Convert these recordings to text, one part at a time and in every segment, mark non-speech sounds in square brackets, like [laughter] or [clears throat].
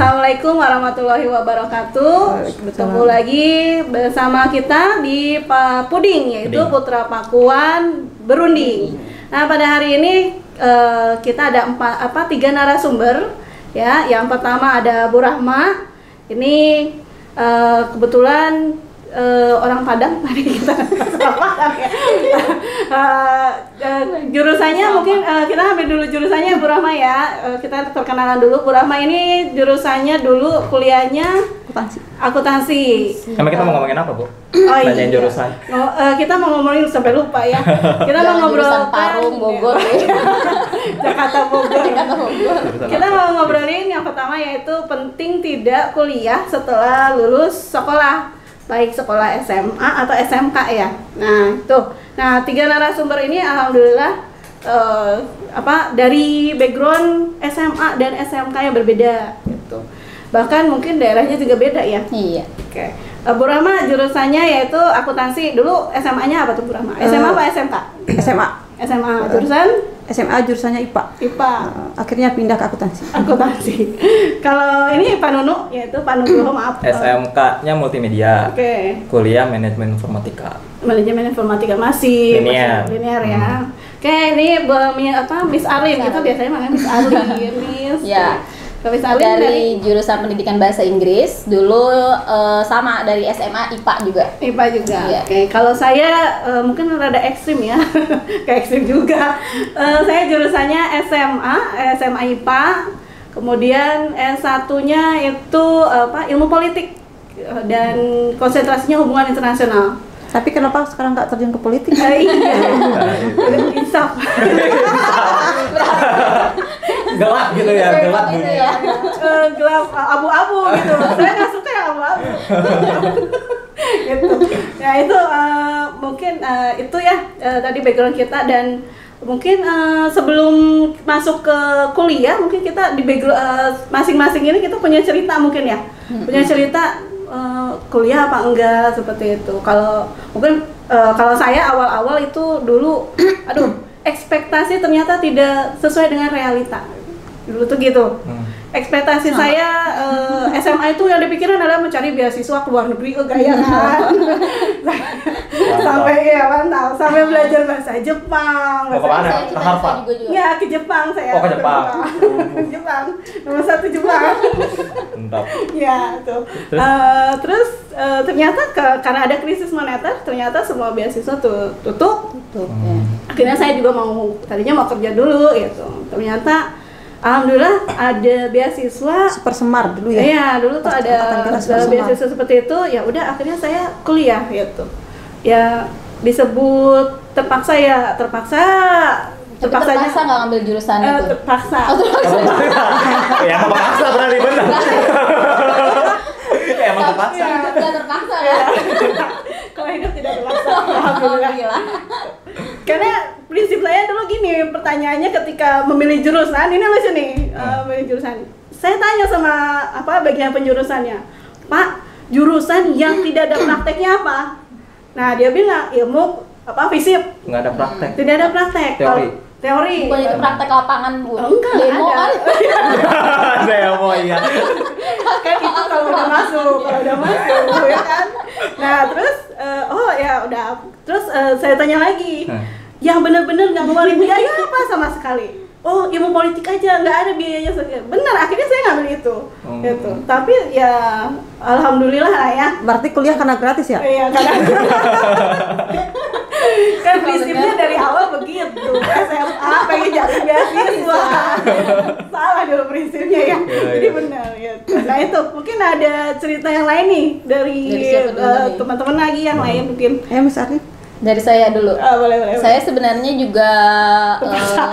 Assalamualaikum warahmatullahi wabarakatuh. Ketemu lagi bersama kita di Pa- Puding yaitu Puding. Putra Pakuan Berunding. Nah pada hari ini eh, kita ada empat apa tiga narasumber ya. Yang pertama ada Bu Rahma. Ini eh, kebetulan eh, orang Padang [laughs] tadi kita ya. Eh, eh, jurusannya mungkin eh, kita ambil dulu jurusannya Bu Rahma ya. Eh, kita perkenalan dulu Bu Rahma ini jurusannya dulu kuliahnya akuntansi akuntansi. Emang kita mau ngomongin apa, Bu? Oh Nanyain iya. jurusan. Oh, eh, kita mau ngomongin sampai lupa ya. [laughs] Kita mau ngobrol Parung, Bogor ya. [laughs] Jakarta Bogor. Jakarta Bogor. Kita apa? mau ngobrolin yang pertama yaitu penting tidak kuliah setelah lulus sekolah baik sekolah SMA atau SMK ya. Nah itu. Nah tiga narasumber ini alhamdulillah eh, apa dari background SMA dan SMK yang berbeda gitu. Bahkan mungkin daerahnya juga beda ya. Iya. Oke. Eh, Bu Rahma jurusannya yaitu akuntansi. Dulu SMA-nya apa tuh Bu Rahma? SMA Eh, apa SMK? SMA SMA jurusan SMA jurusannya IPA IPA. Eh, akhirnya pindah ke akuntansi akuntansi. [laughs] Kalau ini Pak Nunu yaitu Pak Nugroho maaf. SMK-nya multimedia. Oke. Kuliah manajemen informatika. Manajemen informatika masih Linear. masih linear ya. Oke, ini Bu- Mi- apa Miss Arlin kita biasanya manggil Miss Arlin, Miss. [laughs] Ya. Arlin dari, Dari jurusan pendidikan bahasa Inggris, dulu eh, sama dari SMA IPA juga. IPA juga. Iya. Oke, kalau saya eh, mungkin rada ekstrim ya, [laughs] kayak ekstrim juga. Eh, saya jurusannya SMA, SMA IPA. Kemudian S1-nya itu apa? Ilmu politik dan konsentrasinya hubungan internasional. Tapi kenapa sekarang nggak terjun ke politik Eh, iya, udah [laughs] insaf. Gelap gitu ya, gelap Gitu dunia. ya. Eh, gelap abu-abu gitu. Saya nggak suka yang abu-abu. [laughs] gitu. Ya itu eh, mungkin eh, itu ya tadi background kita dan mungkin eh, sebelum masuk ke kuliah mungkin kita di background masing-masing ini kita punya cerita mungkin ya punya cerita eh, kuliah apa enggak seperti itu. Kalau mungkin eh, kalau saya awal-awal itu dulu [clears throat] aduh ekspektasi ternyata tidak sesuai dengan realita. Dulu tuh gitu. Hmm. Ekspektasi saya eh, SMA itu yang dipikirin adalah mencari beasiswa ke luar negeri oh gaya kan sampai ya mantap sampai belajar bahasa Jepang bahasa- ke mana? Saya Ke Harvard? juga juga. ya ke Jepang saya Oh, ke Jepang. Ke Jepang nomor satu Jepang Mantap. ya tuh Terus? Eh, terus eh, ternyata ke- karena ada krisis moneter ternyata semua beasiswa tuh tutup Tuh, Hmm. ya. akhirnya saya juga mau tadinya mau kerja dulu gitu ternyata alhamdulillah ada beasiswa super semar dulu ya Iya, dulu tuh ada beasiswa seperti itu. Ya udah akhirnya saya kuliah gitu. Ya disebut terpaksa ya, terpaksa Tapi terpaksa nggak ngambil jurusan eh, itu. terpaksa. Oh, terpaksa. ya terpaksa berarti bener. Ya, emang terpaksa. Tapi hidup nggak terpaksa ya. [laughs] Kalau hidup tidak terpaksa. Alhamdulillah. Karena prinsip saya dulu gini, pertanyaannya ketika memilih jurusan, ini lucu nih, eh, memilih jurusan. Saya tanya sama apa bagian penjurusannya, Pak, jurusan yang tidak ada prakteknya apa? Nah dia bilang ilmu apa fisip, Nggak ada praktek. tidak ada praktek. Teori. Kalau- teori. Bukan itu praktek lapangan bu. Enggak Demo ada. kan. [laughs] Saya mau iya. kan itu kalau udah masuk, kalau udah masuk, ya kan. Nah terus, eh, oh ya udah. Terus eh, saya tanya lagi, Hmm. Yang bener-bener nggak ngeluarin biaya apa sama sekali? Oh ilmu politik aja, nggak ada biayanya sekali. Bener, akhirnya saya ngambil itu, Hmm. gitu. Tapi ya alhamdulillah lah ya. berarti kuliah karena gratis ya Iya kan. [laughs] kan prinsipnya dari awal begitu SMA pengen jadi beasiswa salah dulu prinsipnya ya Iya, jadi iya. benar ya nah itu mungkin ada cerita yang lain nih dari, eh, teman-teman lagi yang lain mungkin ya Miss Arlin Dari saya dulu. Ah, boleh boleh Saya sebenarnya juga Terpaksa.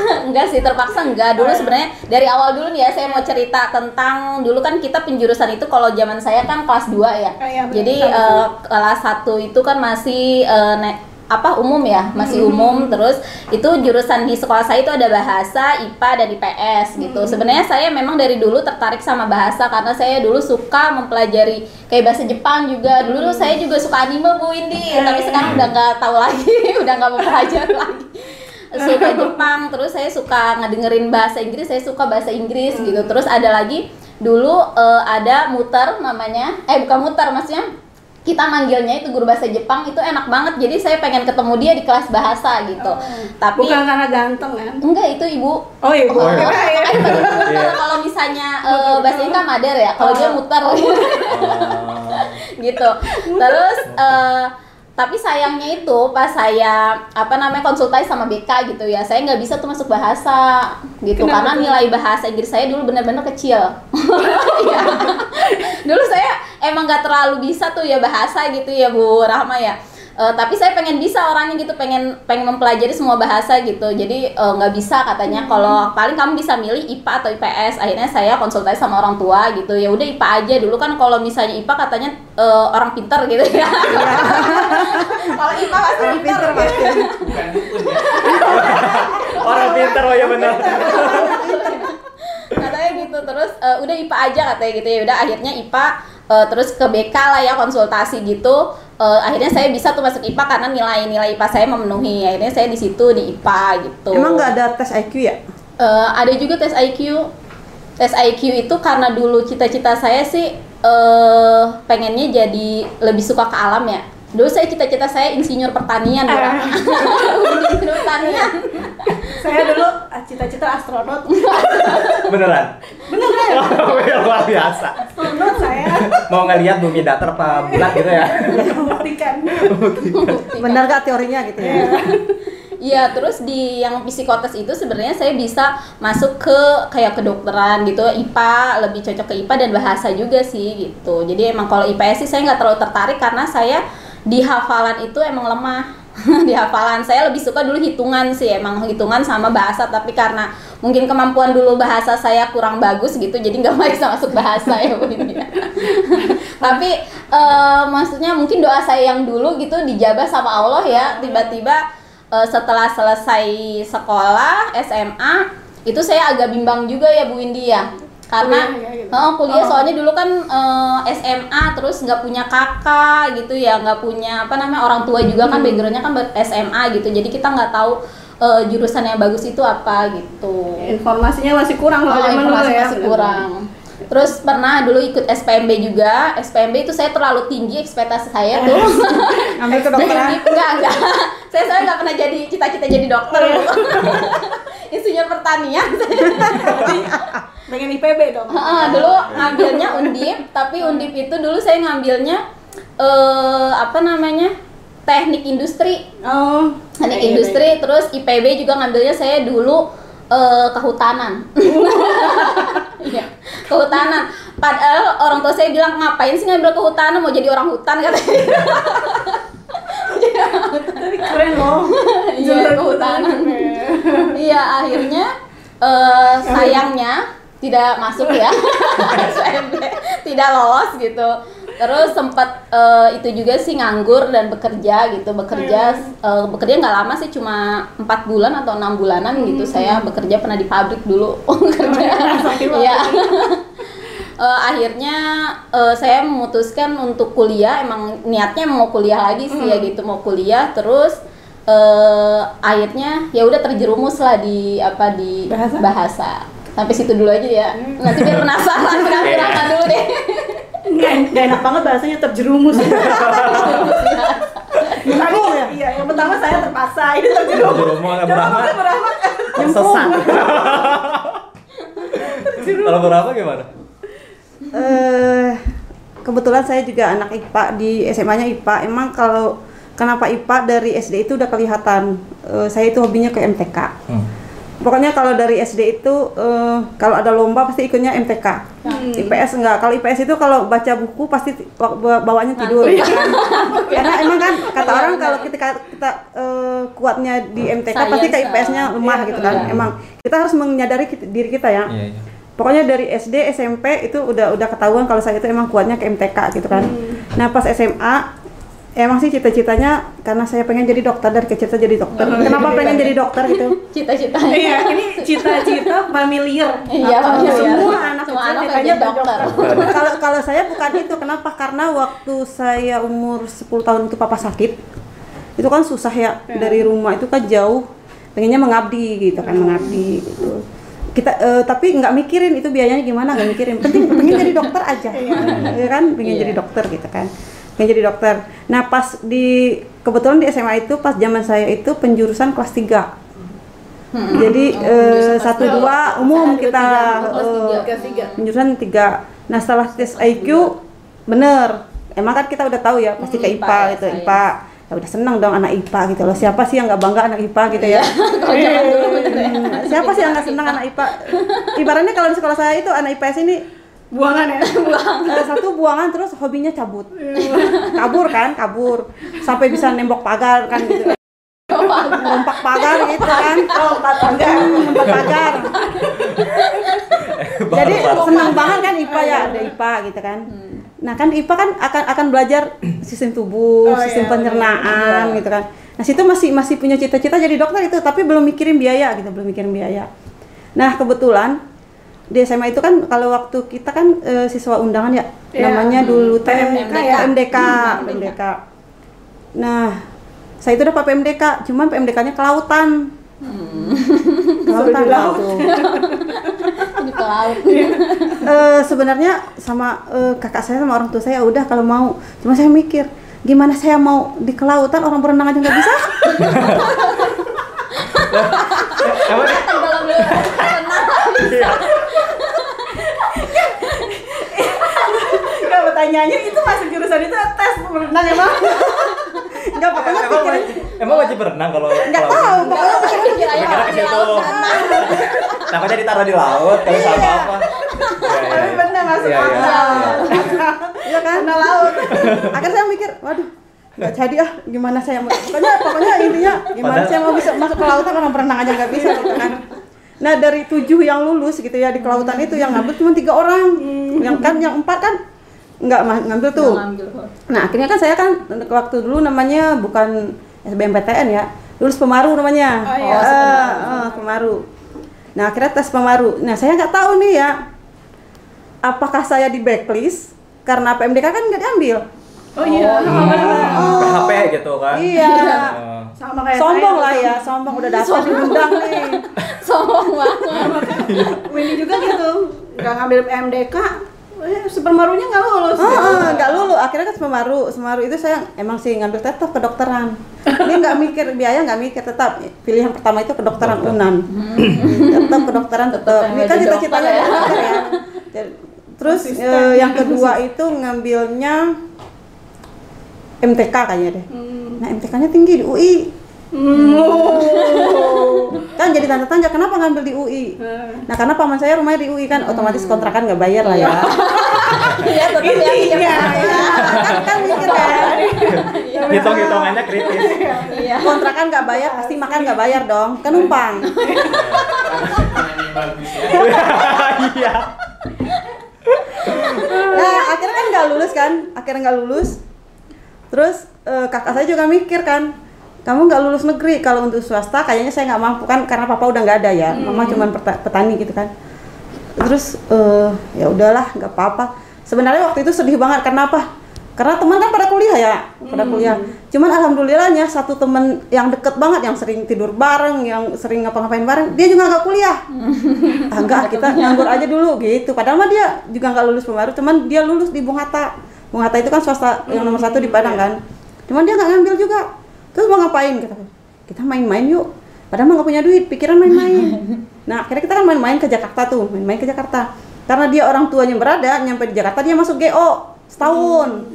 eh, [laughs] enggak sih terpaksa enggak dulu sebenarnya dari awal dulu nih ya saya mau cerita tentang dulu kan kita penjurusan itu kalau zaman saya kan kelas 2 ya. Ah, iya. Jadi eh, kelas 1 itu kan masih ne- apa umum ya masih umum. Terus itu jurusan di sekolah saya itu ada bahasa IPA dan IPS gitu. Sebenarnya saya memang dari dulu tertarik sama bahasa karena saya dulu suka mempelajari kayak bahasa Jepang juga. Dulu saya juga suka anime Bu Indi tapi sekarang udah nggak tahu lagi [laughs] udah nggak mempelajari [laughs] lagi. Suka Jepang terus saya suka ngedengerin bahasa Inggris saya suka bahasa Inggris Hmm. gitu. Terus ada lagi dulu eh, ada muter namanya eh bukan muter maksudnya kita manggilnya itu guru bahasa Jepang itu enak banget jadi saya pengen ketemu dia di kelas bahasa gitu tapi Bukan karena ganteng kan? enggak itu ibu Oh iya, [laughs] Oh, iya. ya. Eh, tadi muter. kalau misalnya eh, bahasa Inggris kan mader ya kalau dia muter Oh. [laughs] gitu terus eh, tapi sayangnya itu pas saya apa namanya konsultasi sama BK gitu ya saya nggak bisa tuh masuk bahasa gitu. Kenapa karena tuh? nilai bahasa Inggris saya dulu benar-benar kecil. [laughs] Iya. dulu saya emang nggak terlalu bisa tuh ya bahasa gitu ya Bu Rahma ya. Eh, tapi saya pengen bisa orangnya gitu pengen pengen mempelajari semua bahasa gitu. Jadi eh, nggak bisa katanya. Kalau paling kamu bisa milih IPA atau IPS akhirnya saya konsultasi sama orang tua gitu. Ya udah IPA aja. Dulu kan kalau misalnya IPA katanya eh, orang pinter gitu ya kalau IPA pasti Orang pinter, pinter pasti. bukan dukun ya Orang pinter oh ya benar. katanya gitu terus eh, udah IPA aja katanya gitu ya udah akhirnya IPA eh, terus ke BK lah ya konsultasi gitu. Eh, akhirnya saya bisa tuh masuk IPA karena nilai-nilai IPA saya memenuhi. Akhirnya saya di situ di IPA gitu. Emang nggak ada tes IQ ya? Eh, ada juga tes IQ tes IQ itu karena dulu cita-cita saya sih eh pengennya jadi lebih suka ke alam ya. Dulu saya cita-cita saya insinyur pertanian [laughs] insinyur pertanian Saya dulu ah, cita-cita astronot. Beneran. Beneran. [laughs] Oh, ya, luar biasa. Astronot saya Mau ngelihat bumi datar apa bulat gitu ya. membuktikan. Benar nggak teorinya gitu ya? Iya, terus di yang psikotes itu sebenarnya saya bisa masuk ke kayak kedokteran gitu, IPA lebih cocok ke IPA dan bahasa juga sih gitu. Jadi emang kalau IPS sih saya nggak terlalu tertarik karena saya di hafalan itu emang lemah. [laughs] di hafalan saya lebih suka dulu hitungan sih, emang hitungan sama bahasa. Tapi karena mungkin kemampuan dulu bahasa saya kurang bagus gitu, jadi nggak [laughs] bisa masuk bahasa ya. [laughs] Tapi eh, maksudnya mungkin doa saya yang dulu gitu dijabah sama Allah ya, tiba-tiba eh, setelah selesai sekolah SMA itu saya agak bimbang juga ya Bu Indi ya karena Kuliah ya, gitu. oh, kuliah Oh. soalnya dulu kan eh, SMA terus nggak punya kakak gitu ya nggak punya apa namanya orang tua juga kan Hmm. backgroundnya kan SMA gitu jadi kita nggak tahu eh, jurusan yang bagus itu apa gitu Informasinya masih kurang Oh, kalau zaman dulu informasi ya. masih kurang. Terus pernah dulu ikut SPMB juga. SPMB itu saya terlalu tinggi ekspektasi saya tuh. [laughs] Ambil kedokteran. [laughs] enggak, enggak. Saya saya nggak pernah jadi cita-cita jadi dokter. Oh, iya. [laughs] Insinyur pertanian. Pengen IPB dong. Heeh, dulu ngambilnya Undip, tapi Undip itu dulu saya ngambilnya eh apa namanya? Teknik industri. Oh. Teknik IPB. industri terus IPB juga ngambilnya saya dulu eh, kehutanan. [laughs] Iya, kehutanan. Padahal orang tua saya bilang ngapain sih ngambil kehutanan mau jadi orang hutan katanya. Tapi keren loh. Iya, kehutanan. Iya, akhirnya eh, sayangnya tidak masuk ya. [laughs] Tidak lolos gitu. Terus sempat eh, itu juga sih nganggur dan bekerja gitu, bekerja eh, bekerja nggak lama sih cuma empat bulan atau enam bulanan gitu. Saya bekerja pernah di pabrik dulu [laughs] kerja. Sakit Iya. [laughs] Eh, akhirnya eh, saya memutuskan untuk kuliah emang niatnya mau kuliah lagi sih ya gitu mau kuliah terus eh akhirnya ya udah terjerumus lah di apa di Bahasa? bahasa sampai situ dulu aja ya nanti biar penasaran [laughs] penasaran dulu deh Nggak, nggak enak banget bahasanya terjerumus. Tadi, [laughs] iya, yang pertama saya terpaksa, ini terjerumus. Terjerumus, berapa? Tersesat. Kalau berapa gimana? Eh, kebetulan saya juga anak IPA di SMA-nya IPA. Emang kalau kenapa IPA dari SD itu udah kelihatan. Eh, saya itu hobinya ke MTK. Hmm. Pokoknya kalau dari SD itu eh, kalau ada lomba pasti ikutnya MTK. Hmm. IPS enggak. Kalau IPS itu kalau baca buku pasti wa- ba- bawanya tidur. Ngantuk. [laughs] [laughs] Karena emang kan kata Iya, orang kalau kita kita eh, kuatnya di MTK Science, pasti ke. IPS-nya lemah Iya, gitu kan. iya. Emang kita harus menyadari kit- diri kita ya. Iya, iya. Pokoknya dari SD, SMP itu udah udah ketahuan kalau saya itu emang kuatnya ke MTK gitu kan. Nah pas SMA emang sih cita-citanya karena saya pengen jadi dokter dari kecil saya jadi dokter. Kenapa pengen jadi dokter gitu? [laughs] cita-citanya Iya, ini cita-cita familiar. Iya, familiar. Semua anak Semua kecil pengen dokter. dokter. [laughs] kalau kalau saya bukan itu kenapa? Karena waktu saya umur 10 tahun itu papa sakit. Itu kan susah ya Ya. dari rumah itu kan jauh pengennya mengabdi gitu kan mengabdi gitu kita eh, tapi nggak mikirin itu biayanya gimana nggak mikirin penting pengen jadi dokter aja ya kan pengen Iya. jadi dokter gitu kan pengen jadi dokter. Nah pas di kebetulan di SMA itu pas zaman saya itu penjurusan kelas 3 jadi eh, satu dua umum Satu, kita. Oh, eh, tiga. Kelas tiga. penjurusan tiga. Nah setelah tes IQ bener. Emang kan kita udah tahu ya pasti ke Hmm, IPA, IPA ya, gitu. IPA ya udah seneng dong anak IPA gitu loh. Siapa sih yang nggak bangga anak IPA gitu ya? [laughs] Dulu gitu ya. Hmm, siapa sih yang nggak seneng anak IPA ibaratnya kalau di sekolah saya itu anak IPS ini Buangan ya. [laughs] eh, satu buangan terus hobinya cabut. Kabur kan kabur. Sampai bisa nembok pagar kan gitu. Lompat pagar gitu kan. Lompat pagar. Lompat pagar. Jadi senang banget kan IPA ya ada IPA gitu kan. Nah kan IPA kan akan akan belajar [clears throat] sistem tubuh Oh, sistem iya, pencernaan gitu kan. Nah situ masih masih punya cita-cita jadi dokter itu tapi belum mikirin biaya gitu belum mikirin biaya. Nah kebetulan di SMA itu kan kalau waktu kita kan eh, siswa undangan ya Iya. namanya dulu teh PMDK ya? PMDK PMDK nah saya itu dapat PMDK cuman PMDK-nya kelautan. Kelautan. Suruh di laut. [laughs] Di. Eh, sebenarnya sama eh, kakak saya sama orang tua saya udah kalau mau. Cuma saya mikir gimana saya mau di kelautan orang berenang aja nggak bisa? [laughs] Emang di- Tenggelam dulu. Tenang. iya. Enggak pertanyaannya itu masuk jurusan itu tes berenang emang. [laughs] nggak pokoknya Emang pikirin wajib, emang wajib berenang kalau nggak tahu pokoknya pikirin Kira ya Kira di laut. [laughs] Takutnya ditaruh di laut kalau sama apa. Tapi benar masuk Iya, iya, akal. iya. ya kan Karena laut. akhirnya saya mikir waduh nggak jadi ah gimana saya mau pokoknya pokoknya intinya gimana Padahal- saya mau bisa masuk ke lautan orang berenang aja nggak bisa gitu kan nah dari tujuh yang lulus gitu ya di kelautan itu yang ngambil cuma tiga orang yang kan yang empat kan nggak ngambil tuh Nggak ngambil kok. nah akhirnya kan saya kan waktu dulu namanya bukan SBMPTN ya lulus pemaru namanya Oh, iya. Eh, eh, pemaru nah akhirnya tes pemaru nah saya nggak tahu nih ya apakah saya di backlist karena PMDK kan nggak diambil Oh iya. Hmm, PHP gitu kan. Iya. Oh. Sama kayak sombong lah ya sombong udah daftar diundang nih [laughs] Sombong banget. Winnie juga gitu. Enggak ngambil MDK. Eh, supermarunya nggak lulus. Oh, oh, nggak lulu akhirnya kan semaru semaru itu saya emang sih ngambil tetap kedokteran. Ini nggak mikir biaya nggak mikir tetap pilihan pertama itu kedokteran unan. Tetap kedokteran tetap. Ini kan cita-citanya ya. dokter ya. Terus eh, yang kedua itu ngambilnya MTK kayaknya deh. Hmm. nah MTK-nya tinggi di UI Kan jadi tanda tanya kenapa ngambil di UI nah karena paman saya rumahnya di UI kan otomatis kontrakan nggak bayar lah ya Iya, [laughs] tetap ya. Iya. kan, kan mikir kan Hitung-hitungannya kritis. Iya. kontrakan nggak bayar pasti makan nggak bayar dong kan numpang Iya. nah akhirnya kan nggak lulus kan akhirnya nggak lulus terus eh, kakak saya juga mikir kan kamu nggak lulus negeri kalau untuk swasta kayaknya saya nggak mampu kan karena papa udah nggak ada ya. Mama cuma peta- petani gitu kan. Terus eh, ya udahlah nggak apa-apa. Sebenarnya waktu itu sedih banget karena apa karena teman kan pada kuliah ya pada kuliah. Cuman alhamdulillahnya satu teman yang deket banget yang sering tidur bareng yang sering ngapa-ngapain bareng dia juga nggak kuliah. Ah, enggak kita nganggur aja dulu gitu. Padahal mah dia juga nggak lulus pembaru cuman dia lulus di Bung Hatta. Bung Hatta itu kan swasta yang nomor satu di Padang kan. Cuman dia nggak ngambil juga terus mau ngapain? Kita kita main-main yuk. Padahal mah nggak punya duit pikiran main-main. [laughs] Nah akhirnya kita kan main-main ke Jakarta tuh main-main ke Jakarta. Karena dia orang tuanya berada nyampe di Jakarta dia masuk GO setahun.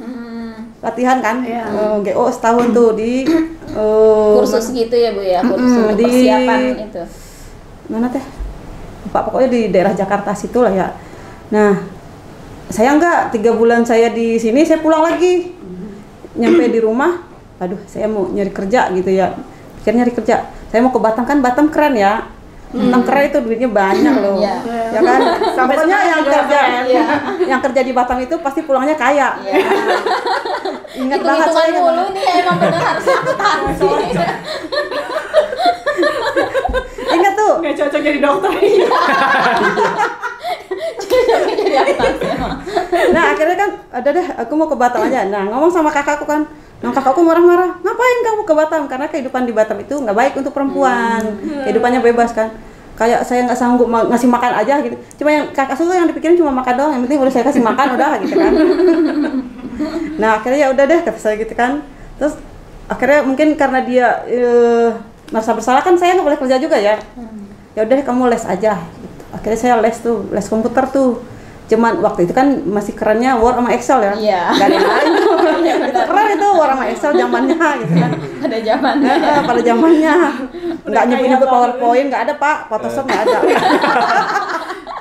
Latihan kan? Iya. Eh, GO setahun tuh di [clears throat] eh, Kursus gitu ya, Bu ya, kursus di- persiapan itu. mana teh? Lupa pokoknya di daerah Jakarta situ lah ya. Nah saya enggak tiga bulan saya di sini saya pulang lagi. Nyampe di rumah aduh saya mau nyari kerja gitu ya pikir nyari kerja saya mau ke Batam kan Batam keren ya Batam keren itu duitnya banyak [clears throat] loh Iya. ya kan Sampai yang kerja. Iya. yang kerja di Batam itu pasti pulangnya kaya Iya. ingat banget Hitung-hitungan saya mulu nih emang bener harus akuntansi. [laughs] ingat tuh Nggak cocok jadi dokter. Cocoknya jadi akuntansi emang. nah akhirnya kan ada deh aku mau ke Batam aja nah ngomong sama kakakku kan yang kakakku marah-marah ngapain kamu ke Batam? Karena kehidupan di Batam itu nggak baik untuk perempuan. Kehidupannya bebas kan. Kayak saya nggak sanggup ma- ngasih makan aja gitu. Cuma yang kakak tuh yang dipikirin cuma makan doang yang penting udah saya kasih makan udah gitu kan. [laughs] Nah akhirnya ya udah deh kata saya gitu kan. Terus akhirnya mungkin karena dia eh, merasa bersalah kan saya nggak boleh kerja juga ya. Ya udah kamu les aja gitu. akhirnya saya les tuh les komputer tuh cuman waktu itu kan masih kerennya Word sama Excel ya Iya. nggak ada yang lain [laughs] itu keren itu Word sama Excel zamannya gitu kan Pada zamannya. Eh, eh, pada zamannya nggak Udah nyebut kayak nyebut apa? PowerPoint nggak ada pak Photoshop nggak ada [laughs]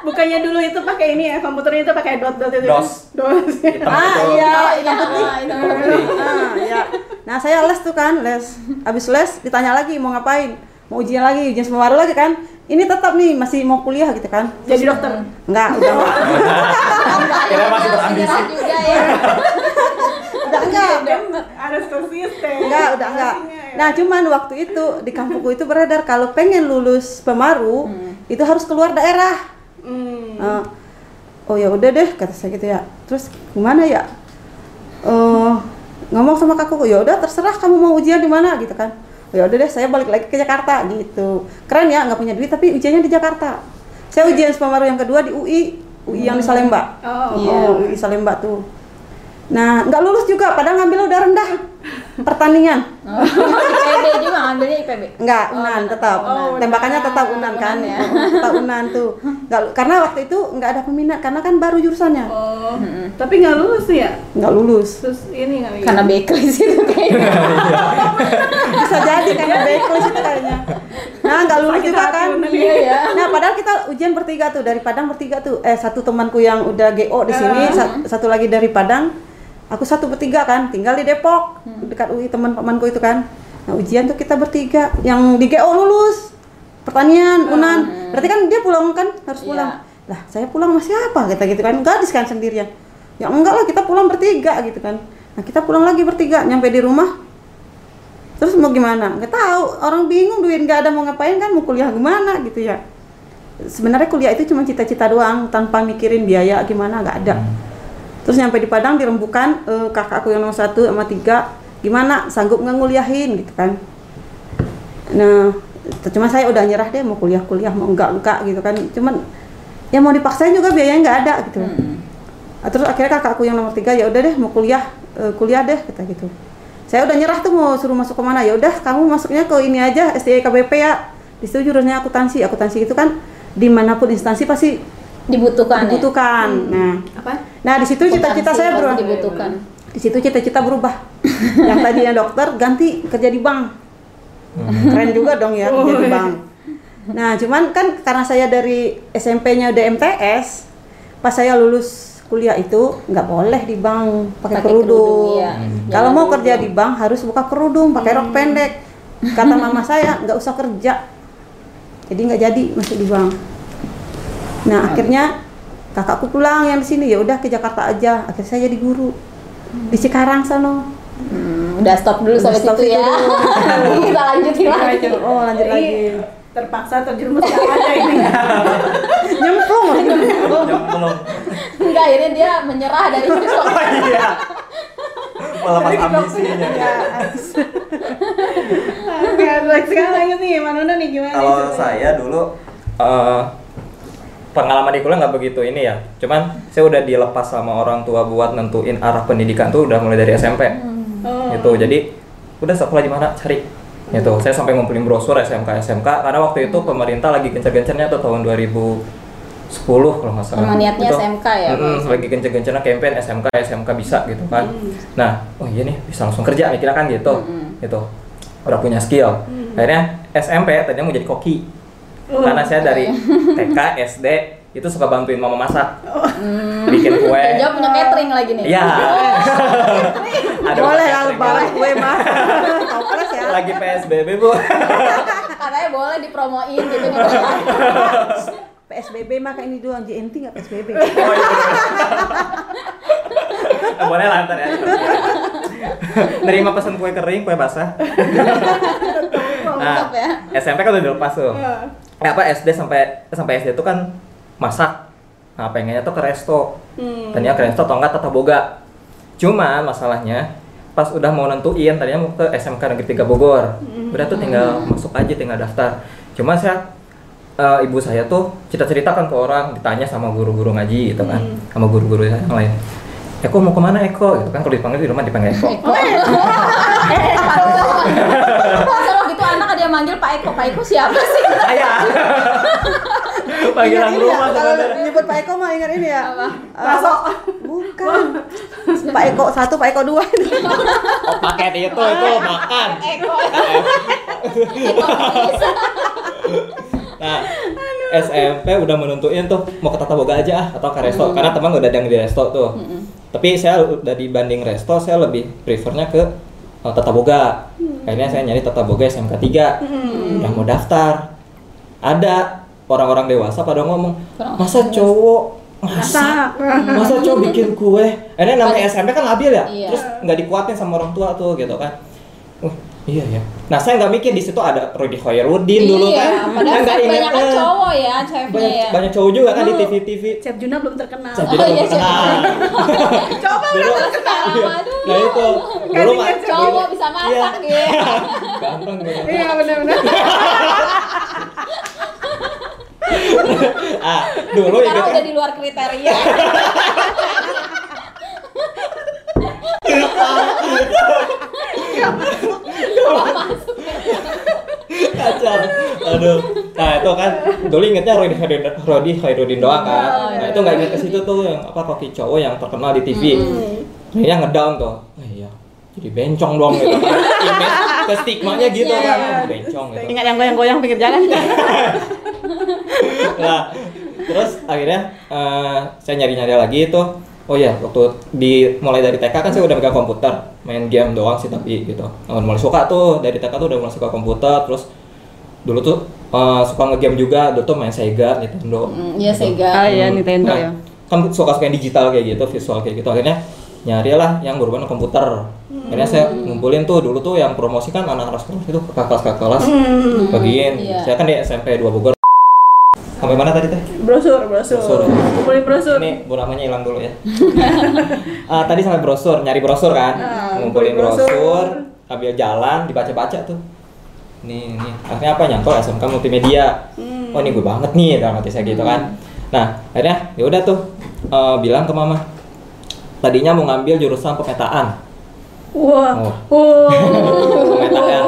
Bukannya dulu itu pakai ini ya, komputernya itu pakai dot dot itu. kan? DOS. Dos. Ah itu. iya Oh, hitam iya, putih ah, iya nah saya les tuh kan les habis les ditanya lagi mau ngapain mau ujian lagi ujian semua baru lagi kan ini tetap nih masih mau kuliah gitu kan Jadi dokter. Enggak, udah [laughs] enggak. Kira masih berambisi. Juga ya. udah enggak. Harus konsisten. Enggak, udah enggak. Ya. Nah, cuman waktu itu di kampungku itu beredar kalau pengen lulus pemaru itu harus keluar daerah. Hmm. Eh, oh ya udah deh kata saya gitu ya. Terus gimana ya? Eh ngomong sama kakakku, ya udah terserah kamu mau ujian di mana gitu kan. Ya udah deh saya balik lagi ke Jakarta gitu. Keren ya nggak punya duit tapi ujiannya di Jakarta. Saya ujian pemaru yang kedua di UI, UI yang di Salemba. Oh, Iya, UI Salemba tuh. Nah, nggak lulus juga, padahal ngambil udah rendah pertandingan. Oh, IPB juga ngambilnya IPB. Enggak, unan tetap. Oh, Tembakannya unan. tetap unan kan. Ya. [laughs] Tetap unan tuh. Nggak, karena waktu itu nggak ada peminat karena kan baru jurusannya. Oh. Tapi nggak lulus ya? Nggak lulus. Terus ini kali. ya? Karena backlist itu kayaknya. [laughs] Bisa jadi karena backlist itu kayaknya. Nah, nggak lulus Sakit juga hati kan. Iya ya. [laughs] Nah, padahal kita ujian bertiga tuh dari Padang bertiga tuh. Eh, satu temanku yang udah GO di sini, sa- satu lagi dari Padang. Aku satu bertiga kan, tinggal di Depok, dekat UI teman temanku itu kan. Nah, ujian tuh kita bertiga. Yang di GO lulus. Pertanian, Unan. Berarti kan dia pulang kan, harus Iya. pulang. Lah, saya pulang sama siapa? Kita gitu kan. Gadis kan sendirian. Ya enggak lah, kita pulang bertiga gitu kan. Nah, kita pulang lagi bertiga, nyampe di rumah. Terus mau gimana? Nggak tahu. Orang bingung duit nggak ada mau ngapain kan? Mau kuliah gimana gitu ya? Sebenarnya kuliah itu cuma cita-cita doang, tanpa mikirin biaya gimana nggak ada. Terus nyampe di Padang dirembukan eh, kakakku yang nomor satu sama tiga, gimana sanggup nggak nguliahin gitu kan? Nah, cuma saya udah nyerah deh mau kuliah-kuliah mau enggak enggak gitu kan. Cuman ya mau dipaksain juga biayanya nggak ada gitu. Ah, Terus akhirnya kakakku yang nomor tiga ya udah deh mau kuliah eh, kuliah deh kata gitu. Saya udah nyerah tuh mau suruh masuk ke mana ya udah kamu masuknya ke ini aja SDI KBP ya. Di situ jurusannya akuntansi. Akuntansi itu kan di mana pun instansi pasti Dibutuhkan ya. dibutuhkan. Nah, Apa? Nah di situ cita-cita saya berubah. dibutuhkan. Di situ cita-cita berubah. [laughs] Yang tadinya dokter ganti kerja di bank. Keren juga dong ya kerja di bank. Nah, cuman kan karena saya dari SMP-nya udah MTS, pas saya lulus kuliah itu nggak boleh di bank pakai kerudung. iya. Kalau mau kerja di bank harus buka kerudung, pakai rok pendek. Kata mama saya nggak usah kerja. Jadi nggak jadi masuk di bank. Nah, akhirnya kakakku pulang yang di sini ya udah ke Jakarta aja. Akhirnya saya jadi guru di Cikarang sana. Hmm, udah stop dulu Udah sampai stop situ ya. dulu. [laughs] Kita lanjutin lagi. Oh, lanjut Jadi, lagi. Terpaksa terjerumus ke aja ini. [laughs] Nyemplung. Belum. Enggak, akhirnya dia menyerah dari itu. [laughs] Iya. Melepas ambisinya. Ya. Oke, sekarang lanjut nih, Manuna nih gimana? nih Kalau saya dulu eh, pengalaman di kuliah nggak begitu ini ya. Cuman saya udah dilepas sama orang tua buat nentuin arah pendidikan tuh udah mulai dari SMP. Oh. Gitu. Jadi udah sekolah di mana cari. Gitu. Saya sampai ngumpulin brosur SMK SMK karena waktu itu pemerintah lagi gencar-gencarnya tuh tahun 2010 kalau nggak salah. Niatnya Itu, SMK ya, mm-mm, Pak? lagi gencar-gencarnya campaign SMK SMK bisa gitu kan. Nah, oh iya nih bisa langsung kerja nih kira kan gitu. Gitu. Udah punya skill. Akhirnya SMP tadinya mau jadi koki. Karena saya dari TK, SD itu suka bantuin mama masak. Bikin kue. Ya, jawab punya catering lagi nih. Iya. Ada boleh lah lebaran gitu. kue mas. Toples ya. Lagi PSBB, Bu. Katanya boleh dipromoin gitu nih. PSBB maka ini doang JNT nggak PSBB. Oh, iya. Nah, boleh lah ntar ya. Nerima pesan kue kering, kue basah. nah, ya. SMP kan udah dilepas tuh. Eh, apa SD sampai sampai SD itu kan masak. Nah, pengennya tuh ke resto. Hmm. Tadinya ke resto atau enggak tata boga. Cuman masalahnya pas udah mau nentuin tadinya mau ke SMK Negeri 3 Bogor. Udah tuh tinggal masuk aja tinggal daftar. Cuma saya eh, ibu saya tuh cerita-ceritakan ke orang ditanya sama guru-guru ngaji gitu kan. Sama guru-guru yang lain. Eko mau ke mana Eko? Gitu kan. Kalau dipanggil di rumah dipanggil Eko. Kalau [laughs] gitu anak ada yang manggil Pak Eko, Pak Eko siapa sih? saya panggilan Ingat ini ya, rumah kalau sebenarnya nyebut Pak Eko mah ingat ini ya. Apa? Eh, apa? Bukan. Pak Eko satu, Pak Eko dua. [laughs] oh paket itu itu makan Eko. [laughs] Eko. Nah, SMP udah menentuin tuh mau ke Tata Boga aja ah, atau ke resto karena teman udah ada yang di resto tuh. Tapi saya udah dibanding resto saya lebih prefernya ke uh, Tata Boga. Akhirnya saya nyari Tata Boga SMK 3. Udah mau daftar. Ada orang-orang dewasa pada ngomong, "Masa cowok masak? [laughs] Masa cowok bikin kue?" Akhirnya namanya SMP kan labil ya. Iya. Terus nggak dikuatin sama orang tua tuh gitu kan. Iya ya. Nah, saya nggak mikir di situ ada Rudy Khoirudin dulu iya, kan. padahal Saya nggak banyak ingat, kan eh, cowok ya, chefnya banyak, ya. banyak cowok juga kan di Oh. TV-TV. Chef Juna belum terkenal. Saya Oh, juga iya, belum siapa? kenal. Coba Dulu, Sekarang iya. dulu. Nah itu, dulu mah Cowok bisa masak Iya. gitu. [laughs] Gampang gitu. Iya benar-benar. [laughs] Ah, dulu Sekarang ingat udah di luar kriteria. [laughs] kacau. Aduh. Nah, itu kan dulu ingetnya Rodi Khairudin, Rodi Khairudin doang kan. Oh, Nah, iya. itu nggak inget ke situ tuh yang apa koki cowok yang terkenal di TV. Akhirnya ngedown tuh. Oh, iya. Jadi bencong dong gitu kan. Image ke stigmanya gitu Iya, kan. iya. Bencong gitu. Ingat yang goyang-goyang pinggir jalan. [laughs] nah terus akhirnya eh, saya nyari-nyari lagi itu oh ya waktu di mulai dari TK kan saya udah megang komputer main game doang sih tapi gitu. Nah, mulai suka tuh dari TK tuh udah mulai suka komputer terus dulu tuh eh, suka ngegame juga dulu tuh main Sega Nintendo. Hmm, Iya gitu. Sega. Ah iya Nintendo Nah, ya. kan suka suka yang digital kayak gitu visual kayak gitu. Akhirnya nyari lah yang berhubungan dengan komputer. Akhirnya saya ngumpulin tuh dulu tuh yang promosi kan anak-anak sekolah itu kakak kelas kakak kelas bagiin. Iya. saya kan di SMP 2 Bogor sampai mana tadi teh Brosur, brosur. Brosur. Kumpulin brosur. ini bu namanya hilang dulu ya [laughs] Ah, tadi sampai brosur nyari brosur kan Ah, ngumpulin brosur. brosur ambil jalan dibaca-baca tuh nih nih akhirnya apa nyantol SMK multimedia Hmm. oh ini gue banget nih dalam hati saya gitu kan nah akhirnya ya udah tuh eh, bilang ke mama tadinya mau ngambil jurusan pemetaan Wah. Oh. Oh. [laughs] pemetaan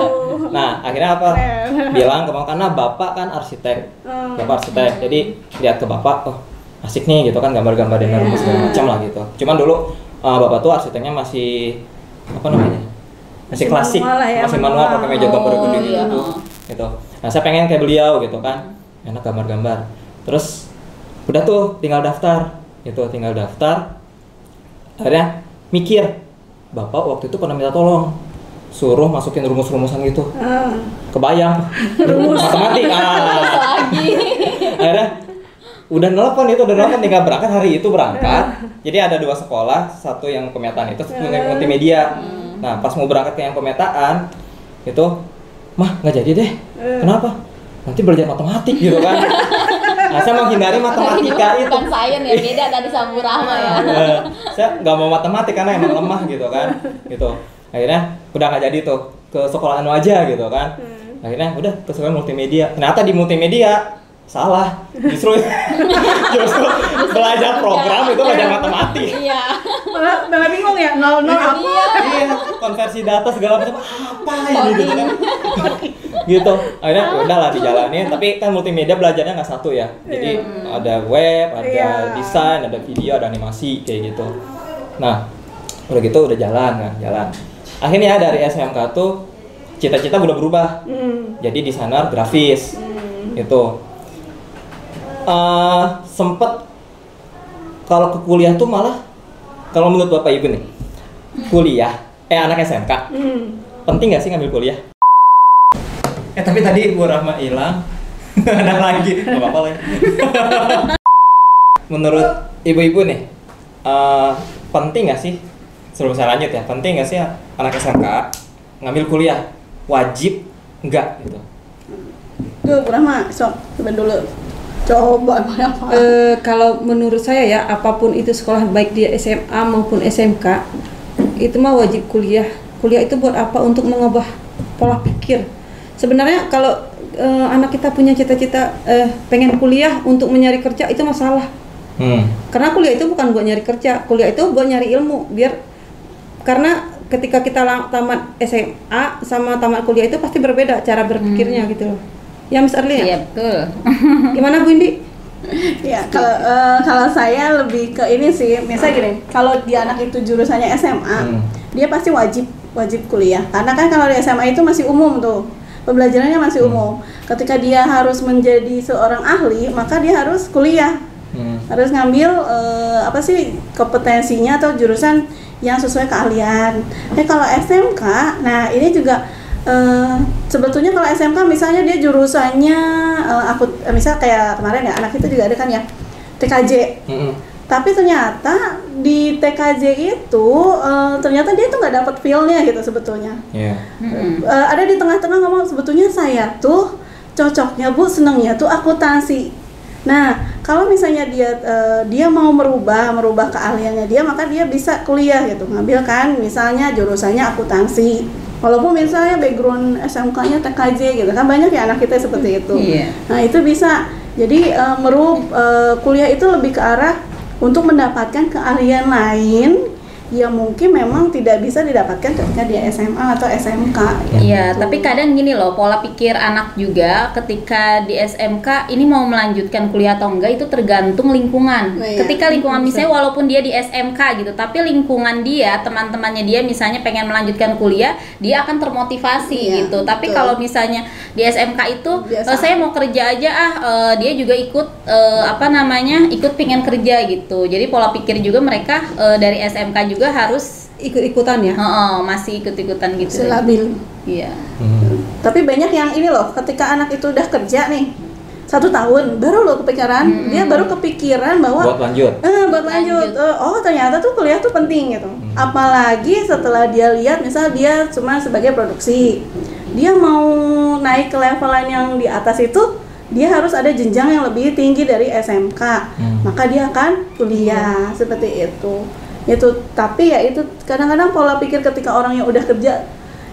akhirnya apa? Keren. [laughs] bilang ke mama karena bapak kan arsitek. Hmm. bapak arsitek. Jadi lihat ke bapak oh asik nih gitu kan gambar-gambar dan rumus segala macam lah gitu. Cuman dulu uh, bapak tuh arsiteknya masih apa namanya masih Masih klasik manual ya, masih manual manual. pakai meja gambar Oh, gede iya. gitu gitu. Nah saya pengen kayak beliau gitu kan enak gambar-gambar. Terus udah tuh tinggal daftar gitu tinggal daftar. Akhirnya mikir bapak waktu itu pernah minta tolong suruh masukin rumus-rumusan gitu. Ah. kebayang. Rumus. Matematik. Ah. Lagi. akhirnya udah nelpon itu udah nelpon tinggal berangkat. Hari itu berangkat. Jadi ada dua sekolah satu yang pemetaan itu satu yang multimedia. Nah pas mau berangkat ke yang pemetaan itu mah nggak jadi deh. Kenapa? Nanti belajar matematik gitu kan. [laughs] Nah saya menghindari matematika itu. Bukan sains ya, beda tadi sama Rahma ya. Eh, saya nggak mau matematik karena emang lemah gitu kan. Gitu akhirnya udah nggak jadi tuh ke sekolah anu aja gitu kan. Akhirnya udah ke sekolah multimedia. Ternyata di multimedia salah. Justru [laughs] justru belajar program itu belajar matematik. Iya. Malah, malah bingung ya, nol nol apa? Iya. iya konversi data segala macam apa ini? Gitu kan. Gitu. Akhirnya ya udahlah dijalanin tapi kan multimedia belajarnya nggak satu ya. Jadi ada web ada Iya. desain ada video ada animasi kayak gitu. Nah udah gitu udah jalan kan jalan akhirnya dari SMK tuh cita-cita udah berubah. Hmm. jadi desainer grafis itu Eh, sempet kalau ke kuliah tuh malah kalau menurut bapak ibu nih kuliah eh anak SMK Hmm. penting nggak sih ngambil kuliah? Eh tapi tadi Bu Rahma hilang. [laughs] Ada lagi. Nggak apa-apa lah ya. [laughs] menurut ibu-ibu nih eh, penting nggak sih? Sebelum saya lanjut ya. Penting nggak sih anak SMK ngambil kuliah wajib nggak gitu Tuh, Rahma, sok, coba dulu. Coba? Eh, kalau menurut saya ya apa pun itu sekolah baik dia SMA maupun SMK itu mah wajib kuliah. Kuliah itu buat apa? Untuk mengubah pola pikir. Sebenarnya kalau eh, anak kita punya cita-cita eh, pengen kuliah untuk mencari kerja itu masalah. Hmm. Karena kuliah itu bukan buat nyari kerja, kuliah itu buat nyari ilmu. Biar karena ketika kita tamat SMA sama tamat kuliah itu pasti berbeda cara berpikirnya gitu loh. Ya Miss Arli ya? Iya betul. [laughs] Gimana Bu Indi? Ya, kalau eh, kalau saya lebih ke ini sih, misalnya gini, kalau dia anak itu jurusannya SMA, Hmm. dia pasti wajib wajib kuliah. Karena kan kalau di SMA itu masih umum tuh, pembelajarannya masih Hmm. umum. Ketika dia harus menjadi seorang ahli, maka dia harus kuliah, Hmm. harus ngambil eh, apa sih kompetensinya atau jurusan yang sesuai keahlian. Tapi kalau SMK, nah ini juga eh, sebetulnya kalau SMK misalnya dia jurusannya eh, aku eh, misal kayak kemarin ya anak itu juga ada kan ya TKJ. Hmm. Tapi ternyata di TKJ itu eh, ternyata dia tuh nggak dapat feel-nya gitu sebetulnya. Iya. Mm-mm. Eh, ada di tengah-tengah ngomong sebetulnya saya tuh cocoknya bu senengnya tuh akuntansi. Nah kalau misalnya dia eh, dia mau merubah merubah keahliannya dia maka dia bisa kuliah gitu ngambil kan misalnya jurusannya akuntansi. Walaupun misalnya background SMK-nya TKJ gitu kan banyak ya anak kita seperti itu. Iya. Nah itu bisa. Jadi eh, merub eh, kuliah itu lebih ke arah untuk mendapatkan keahlian lain yang mungkin memang tidak bisa didapatkan ketika dia SMA atau SMK. Iya, gitu. tapi kadang gini loh, pola pikir anak juga ketika di SMK ini mau melanjutkan kuliah atau enggak itu tergantung lingkungan. Nah, iya. Ketika lingkungan misalnya walaupun dia di SMK gitu, tapi lingkungan dia, teman-temannya dia misalnya pengen melanjutkan kuliah, dia akan termotivasi Iya, gitu. Tapi betul. kalau misalnya di SMK itu Biasa. "Eh, saya mau kerja aja ah, eh, dia juga ikut eh, apa namanya? ikut pengen kerja gitu. Jadi pola pikir juga mereka eh, dari SMK juga harus Ikut-ikutan ya? Oh, masih ikut-ikutan gitu. Selabil. Iya. Hmm. Tapi banyak yang ini loh, ketika anak itu udah kerja nih satu tahun, baru loh kepikiran, dia baru kepikiran bahwa Buat lanjut. Eh, buat lanjut. Lanjut. Eh, oh, ternyata tuh kuliah tuh penting gitu. Apalagi setelah dia lihat misal dia cuma sebagai produksi. Dia mau naik ke levelan yang di atas itu, dia harus ada jenjang yang lebih tinggi dari SMK. Hmm. Maka dia akan kuliah seperti itu. Itu tapi ya itu kadang-kadang pola pikir ketika orang yang udah kerja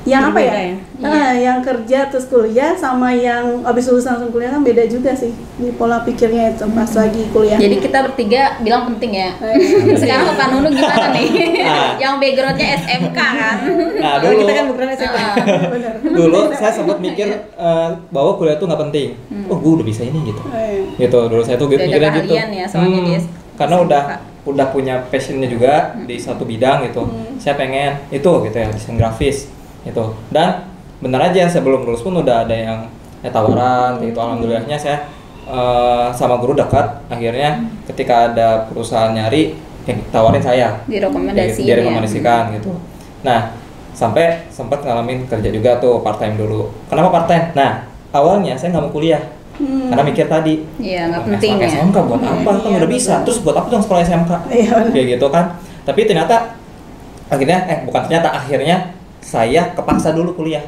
yang apa Berbeda ya? ya? Eh, yang kerja terus kuliah sama yang habis lulus langsung kuliah kan beda juga sih di pola pikirnya itu pas lagi kuliah. Jadi kita bertiga bilang penting ya. Eh, [laughs] Sekarang Pak Nunu gimana nih? Ah. [laughs] Yang backgroundnya SMK kan? Nah, dulu kita kan bukan. Ah. benar. dulu saya sempat mikir eh, bahwa kuliah itu nggak penting. Oh, gue udah bisa ini gitu. Eh, Gitu dulu saya tuh mikirnya gitu. ya, soalnya dia karena SMK. udah udah punya passionnya juga di satu bidang gitu. Saya pengen itu gitu ya desain grafis gitu. Dan bener aja sebelum lulus pun udah ada yang ya, tawaran gitu. Alhamdulillahnya saya eh, sama guru dekat. Akhirnya ketika ada perusahaan nyari yang tawarin saya ya. direkomendasikan gitu. Nah, sampai sempat ngalamin kerja juga tuh part time dulu. Kenapa part time? Nah, awalnya saya nggak mau kuliah. Karena mikir tadi, Iya, nggak "Oh, penting SMK, ya. SMK buat apa? Kan iya, udah bisa. betul. Terus buat apa dong sekolah SMK? [laughs] Iya. Kayak gitu kan. Tapi ternyata akhirnya eh bukan ternyata akhirnya saya kepaksa dulu kuliah.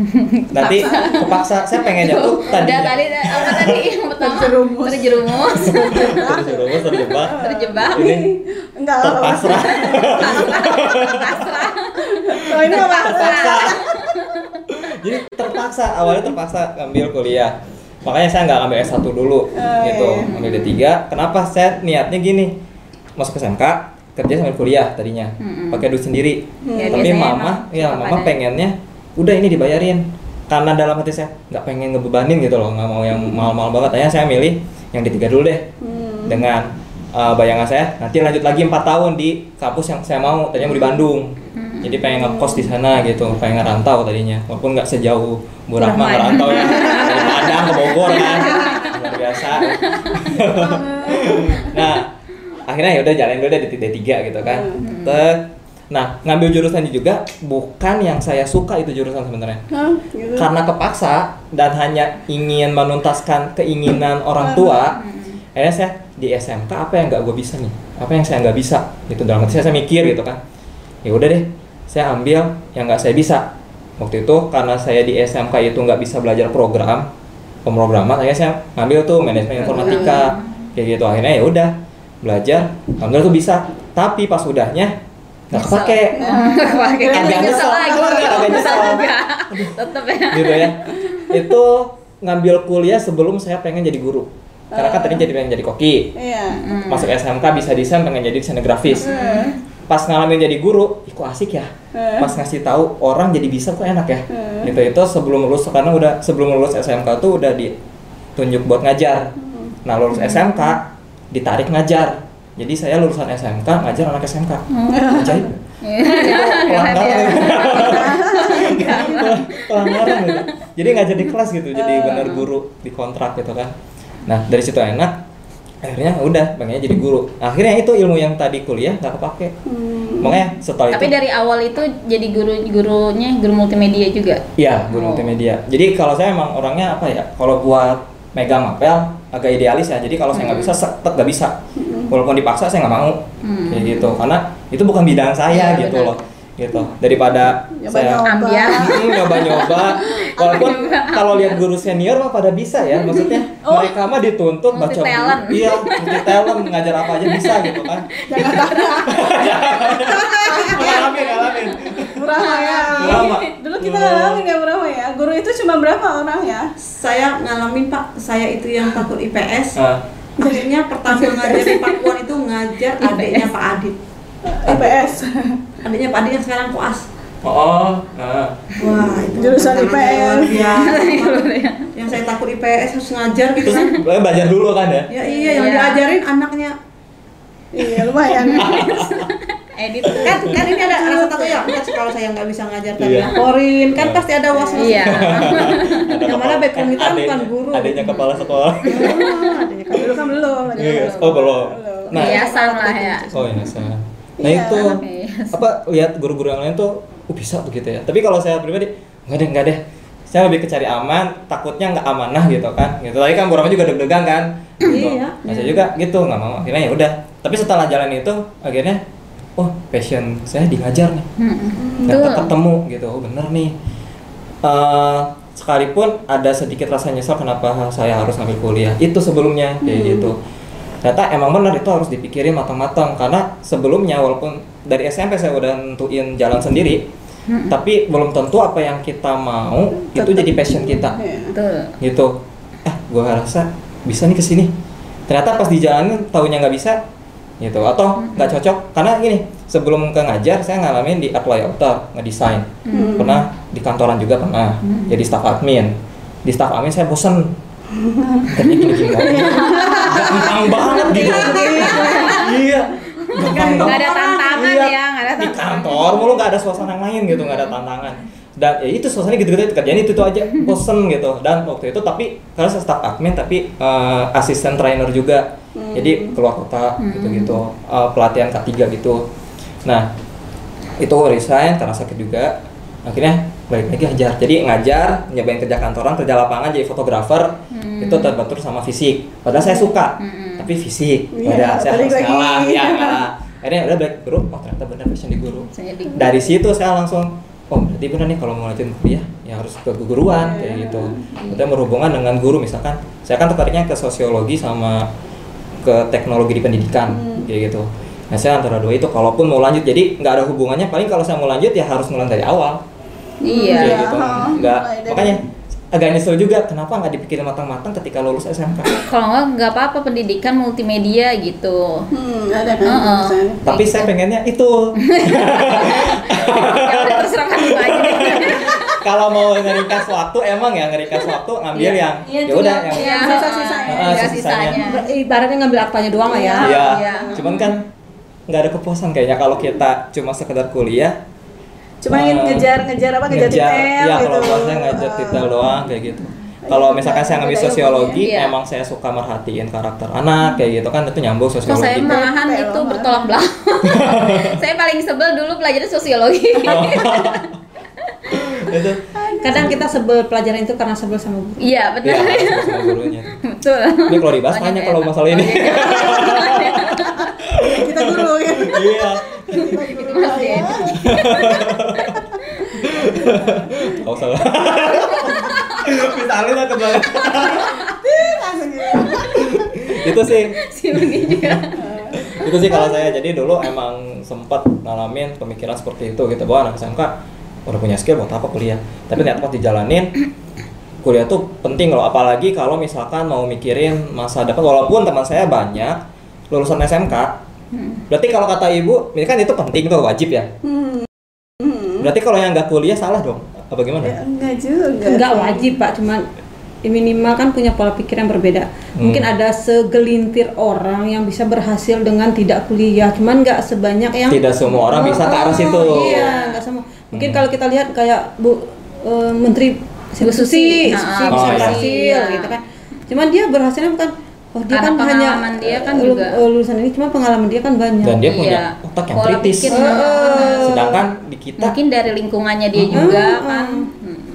[laughs] Nanti kepaksa saya pengennya tuh Udah tadinya tadi apa tadi yang [laughs] pertama? Terjerumus. Terjerumus. terjerumus terjebak. Terjebak. Ini enggak terpasrah. Pasrah. Oh, ini terpaksa jadi terpaksa awalnya terpaksa ngambil kuliah makanya saya nggak ngambil S1 dulu Oh, gitu. iya. ngambil D3 kenapa? Saya niatnya gini masuk SMK kerja sambil kuliah tadinya. Mm-mm. pakai duit sendiri. Ya, tapi mama ya mama pengennya udah ini dibayarin. Karena dalam hati saya nggak pengen ngebebanin gitu loh nggak mau yang mahal-mahal banget. Akhirnya saya milih yang D3 dulu deh. Hmm. dengan uh, bayangan saya nanti lanjut lagi empat tahun di kampus yang saya mau. Tadinya mau di Bandung. Jadi pengen ngekos di sana gitu pengen ngerantau tadinya. Walaupun nggak sejauh Bu Rahma. ngerantau ya [laughs] Padang ke Bogor kan? Luar biasa. [laughs] Nah akhirnya ya udah jalan dulu deh di D3 gitu kan. Tek. nah ngambil jurusan ini juga bukan yang saya suka itu jurusan sebenarnya. Hah, gitu. karena kepaksa dan hanya ingin menuntaskan keinginan orang tua akhirnya saya di SMK apa yang nggak gue bisa nih? Apa yang saya nggak bisa? Gitu dalam hati saya, saya mikir gitu kan. Ya udah deh saya ambil yang nggak saya bisa. Waktu itu karena saya di SMK itu nggak bisa belajar program pemrograman akhirnya saya ngambil tuh manajemen informatika kayak gitu. Akhirnya ya udah belajar. Alhamdulillah tuh bisa. Tapi pas udahnya nggak kepake. [laughs] Pakai Agak nyesel. Agak nyesel. juga. Tetep ya. gitu ya. Itu ngambil kuliah sebelum saya pengen jadi guru. Karena kan tadi jadi pengen jadi koki. Iya. masuk SMK bisa desain pengen jadi desainer grafis pas ngalamin jadi guru ih kok asik ya? Pas ngasih tahu orang jadi bisa kok enak ya? Gitu itu sebelum lulus karena udah sebelum lulus SMK tuh udah ditunjuk buat ngajar. Nah lulus SMK ditarik ngajar. Jadi saya lulusan SMK ngajar anak SMK ajaib pelanggaran. Pelanggaran. Gitu jadi ngajar di kelas gitu jadi benar guru di kontrak gitu kan. Nah dari situ enak akhirnya udah pengennya jadi guru akhirnya itu ilmu yang tadi kuliah nggak kepake makanya setelah Tapi itu dari awal itu jadi guru gurunya guru multimedia juga. Iya, guru Oh. multimedia. Jadi kalau saya emang orangnya apa ya? Kalau buat megang apel agak idealis ya. Jadi kalau saya nggak bisa, tetap nggak bisa. Walaupun dipaksa saya nggak mau. Hmm. Kayak gitu. Karena itu bukan bidang saya Iya, gitu benar. loh. Gitu. Daripada saya Nyoba-nyoba. Ambiar. [laughs] Hmm, nyoba-nyoba. Walaupun kalau lihat guru senior mah pada bisa ya. [laughs] Maksudnya Oh. mereka mah dituntut baca talent. buku. Iya, multi talent ngajar apa aja bisa gitu kan. [laughs] ngalamin, ngalamin. Murah ya. Dulu kita ngalamin ya murah ya. Guru itu cuma berapa orang ya? Saya ngalamin Pak, saya itu yang takut IPS. Akhirnya pertama ngajar di Pakuan itu ngajar adiknya Pak Adit. IPS. Adiknya Pak yang sekarang koas. Oh, ah. Wah, itu Jurusan IPS. luar biasa. [laughs] yang saya takut IPS harus ngajar gitu Terus kan. belajar dulu kan ya? Ya iya, yang Iya. diajarin anaknya. Iya lumayan. [laughs] Edit. Kan kan ini ada rasa takut ya. Enggak kalau saya nggak bisa ngajar tadi Iya. laporin, kan Iya. pasti ada was-was. Iya. Ada Yang mana background kita bukan guru. Adiknya kepala sekolah. [laughs] Ah, adiknya kan. Dulu kan belum. Oh, belum. Nah, Biasa lah ya. oh iya saya. Nah Iya. itu Iya. apa lihat guru-guru yang lain tuh oh, bisa tuh gitu ya. Tapi kalau saya pribadi nggak deh nggak deh. Saya lebih ke cari aman, takutnya nggak amanah gitu kan. Gitu. Tapi kan borongnya juga deg-degan kan. Gitu. Iya. Nah, saya juga gitu nggak mau. Akhirnya ya udah. Tapi setelah jalan itu akhirnya oh passion saya di ngajar nih. Hmm. ternyata ketemu gitu oh bener nih Eh, sekalipun ada sedikit rasa nyesal kenapa saya harus ngambil kuliah itu sebelumnya kayak gitu ternyata emang benar itu harus dipikirin matang-matang. Karena sebelumnya walaupun dari SMP saya udah nentuin jalan sendiri tapi belum tentu apa yang kita mau itu jadi passion kita. Iya. Betul. gitu. Eh gua rasa bisa nih ke sini. Ternyata pas di jalan taunya nggak bisa gitu. Atau nggak cocok. Karena gini sebelum ke ngajar saya ngalamin di apply outer ngedesain. Pernah di kantoran juga pernah jadi staff admin. Di staff admin saya bosen. Kerja gini gini gampang banget gitu. Iya. Gampang Gak banget. Ada tantangan Iya. ya, gak ada di tantangan. kantor mulu nggak ada suasana yang lain gitu nggak ada tantangan. Dan ya itu suasana gitu-gitu kerjaan itu itu aja bosen gitu. Dan waktu itu tapi karena saya staff admin tapi eh, asisten trainer juga. Jadi keluar kota gitu-gitu. Eh, pelatihan K3 gitu. Nah itu resign karena sakit juga akhirnya balik lagi ngajar. Jadi ngajar nyobain kerja kantoran kerja lapangan jadi fotografer itu terbentur sama fisik. Padahal saya suka Hmm. tapi fisik. Iya, udah saya harus ngalah ya [laughs] akhirnya udah balik guru oh ternyata benar passion di guru dari situ saya langsung oh berarti benar nih kalau mau lanjutin kuliah ya harus ke keguruan Iya. kayak gitu. Kita berhubungan dengan guru misalkan saya kan tertariknya ke sosiologi sama ke teknologi di pendidikan Hmm. kayak gitu nah saya antara dua itu kalaupun mau lanjut jadi nggak ada hubungannya paling kalau saya mau lanjut ya harus mulai dari awal Iya. kayak gitu nggak makanya agak nyesel juga kenapa nggak dipikirin matang-matang ketika lulus SMK Kalau nggak nggak apa-apa pendidikan multimedia gitu. Hmm, ada kan Heeh. jurusan. tapi saya pengennya itu [laughs] ya udah terserah kamu aja deh. [laughs] kalau mau ngeringkas waktu emang ya ngeringkas waktu ngambil Iya. yang Iya, ya udah yang Iya, Sisa-sisanya. Iya. Ibaratnya ngambil apanya doang lah ya. Iya. Iya. Cuman kan nggak ada kepuasan kayaknya kalau kita cuma sekedar kuliah. Cuma eh, ingin ngejar-ngejar apa ngejar detail ya gitu. kalau saya ngejar Ah. detail doang kayak gitu. Kalau misalkan saya ngambil sosiologi, Iya. emang saya suka merhatiin karakter anak kayak gitu kan itu nyambung Kok saya sosiologi. malahan itu bertolak belakang. [laughs] saya paling sebel dulu belajar sosiologi. [laughs] itu Kadang kita sebel pelajaran itu karena sebel sama guru. Iya betul. ya harus sama gurunya. betul. Ini kalau dibahas Banyak ya, kalau masalah ini. Kita guru gitu. Iya. Itu ya. Kau salah. Misalnya. Langsung gitu. Itu sih Si juga. itu sih kalau saya jadi dulu emang sempat ngalamin pemikiran seperti itu gitu bahwa anak SMK udah punya skill buat apa kuliah tapi ternyata pas dijalanin kuliah tuh penting loh apalagi kalau misalkan mau mikirin masa depan walaupun teman saya banyak lulusan SMK berarti kalau kata ibu ini kan itu penting tuh wajib ya Hmm. Hmm. berarti kalau yang nggak kuliah salah dong apa gimana Ya, enggak juga. Enggak wajib pak, cuman minimal kan punya pola pikir yang berbeda. Mungkin Hmm. ada segelintir orang yang bisa berhasil dengan tidak kuliah, cuman nggak sebanyak yang tidak semua orang bisa ke arah Oh, situ Iya, nggak sama. Mungkin Hmm. kalau kita lihat kayak Bu eh, Menteri Susi. Susi, Susi oh, bisa iya. berhasil Iya. gitu kan. Cuman dia berhasilnya bukan Oh dia Karena kan hanya pengalaman dia kan eh, juga. eh, lulusan ini cuma pengalaman dia kan banyak. dan dia punya Iya. otak yang Pola kritis pikir, benar. sedangkan di kita mungkin dari lingkungannya dia Hmm. juga Hmm. kan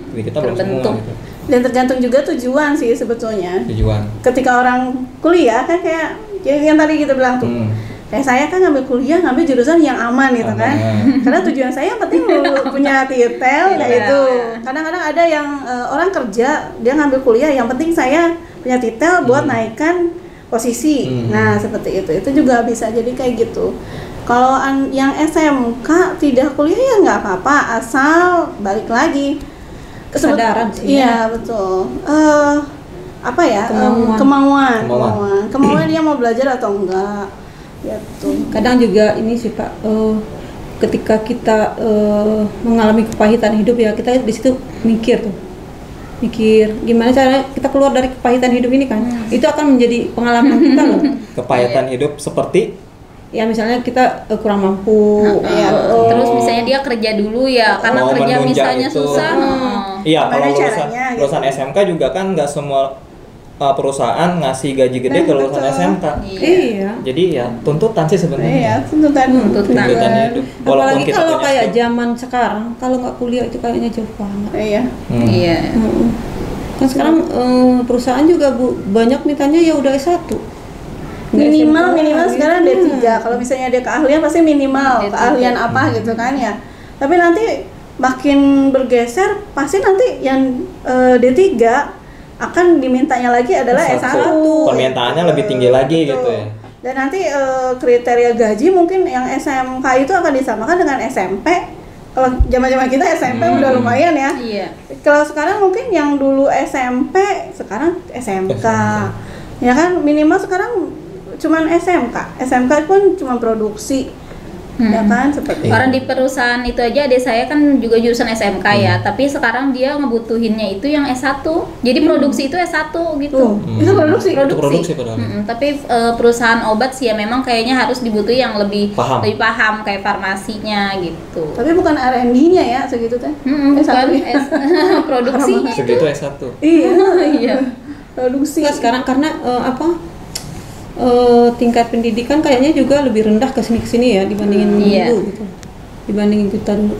di kita belum semua terbentuk. gitu Dan tergantung juga tujuan sih sebetulnya. tujuan Ketika orang kuliah kan kayak yang, yang tadi kita bilang tuh. Hmm. Kayak saya kan ngambil kuliah ngambil jurusan yang aman gitu kan. Aman. Karena tujuan saya yang penting [laughs] punya titel Iya. ya itu. Kadang-kadang ada yang eh, orang kerja dia ngambil kuliah yang penting saya punya titel buat Hmm. naikkan posisi. Hmm. Nah, seperti itu. Itu juga bisa jadi kayak gitu. Kalau an- yang SMK tidak kuliah ya nggak apa-apa asal balik lagi Kesadaran sih, Iya, betul. Eh apa ya? em, Kemauan. kemauan, Kemauan. kemauan. Kemauan [clears throat] dia mau belajar atau enggak. Gitu. kadang juga ini sih pak eh, ketika kita eh, mengalami kepahitan hidup ya kita di situ mikir tuh mikir gimana caranya kita keluar dari kepahitan hidup ini kan itu akan menjadi pengalaman kita loh [laughs] kepahitan hidup seperti ya misalnya kita eh, kurang mampu Iya, eh, betul. terus misalnya dia kerja dulu ya karena Oh, kerja menunjang misalnya itu. susah Hmm. oh. iya kalau lulusan caranya, gitu. lulusan SMK juga kan nggak semua uh, perusahaan ngasih gaji gede Nah, ke lulusan betul. SMK iya jadi ya tuntutan sih sebenarnya Iya, tuntutan. Tuntutan. tuntutan hidup walaupun apalagi kita kalau kayak zaman sekarang kalau nggak kuliah itu kayaknya jauh banget Iya. Hmm. iya Mm-mm. kan sekarang eh, perusahaan juga bu banyak mintanya ya udah S1 Nggak Minimal minimal sekarang D3. Kalau misalnya dia keahlian pasti minimal D3. keahlian apa gitu kan ya. Tapi nanti makin bergeser pasti nanti yang eh, D3 akan dimintanya lagi adalah S1. S1. Permintaannya lebih tinggi lagi gitu ya. Dan nanti eh, kriteria gaji mungkin yang SMK itu akan disamakan dengan SMP. Kalau zaman-zaman kita SMP Hmm. udah lumayan ya. iya Kalau sekarang mungkin yang dulu SMP, sekarang SMK. Ya kan minimal sekarang cuman SMK. SMK pun cuma produksi. Ya Hmm. kan seperti. Orang di perusahaan itu aja adik saya kan juga jurusan SMK ya, Hmm. tapi sekarang dia ngebutuhinnya itu yang S1. Jadi produksi itu S1 gitu. Hmm. itu produksi. Itu produksi padahal. Mm-mm, tapi eh, perusahaan obat sih ya memang kayaknya harus dibutuhi yang lebih Paham. lebih paham kayak farmasinya gitu. Tapi bukan R&D-nya ya segitu teh. Mm-mm, S1 bukan ya. S- [laughs] produksinya itu. segitu S1 Iya. [laughs] Iya. Produksi. Nggak, sekarang karena eh, apa eh, tingkat pendidikan kayaknya juga lebih rendah ke sini sini ya dibandingin Iya. dulu gitu. Dibandingin kita dulu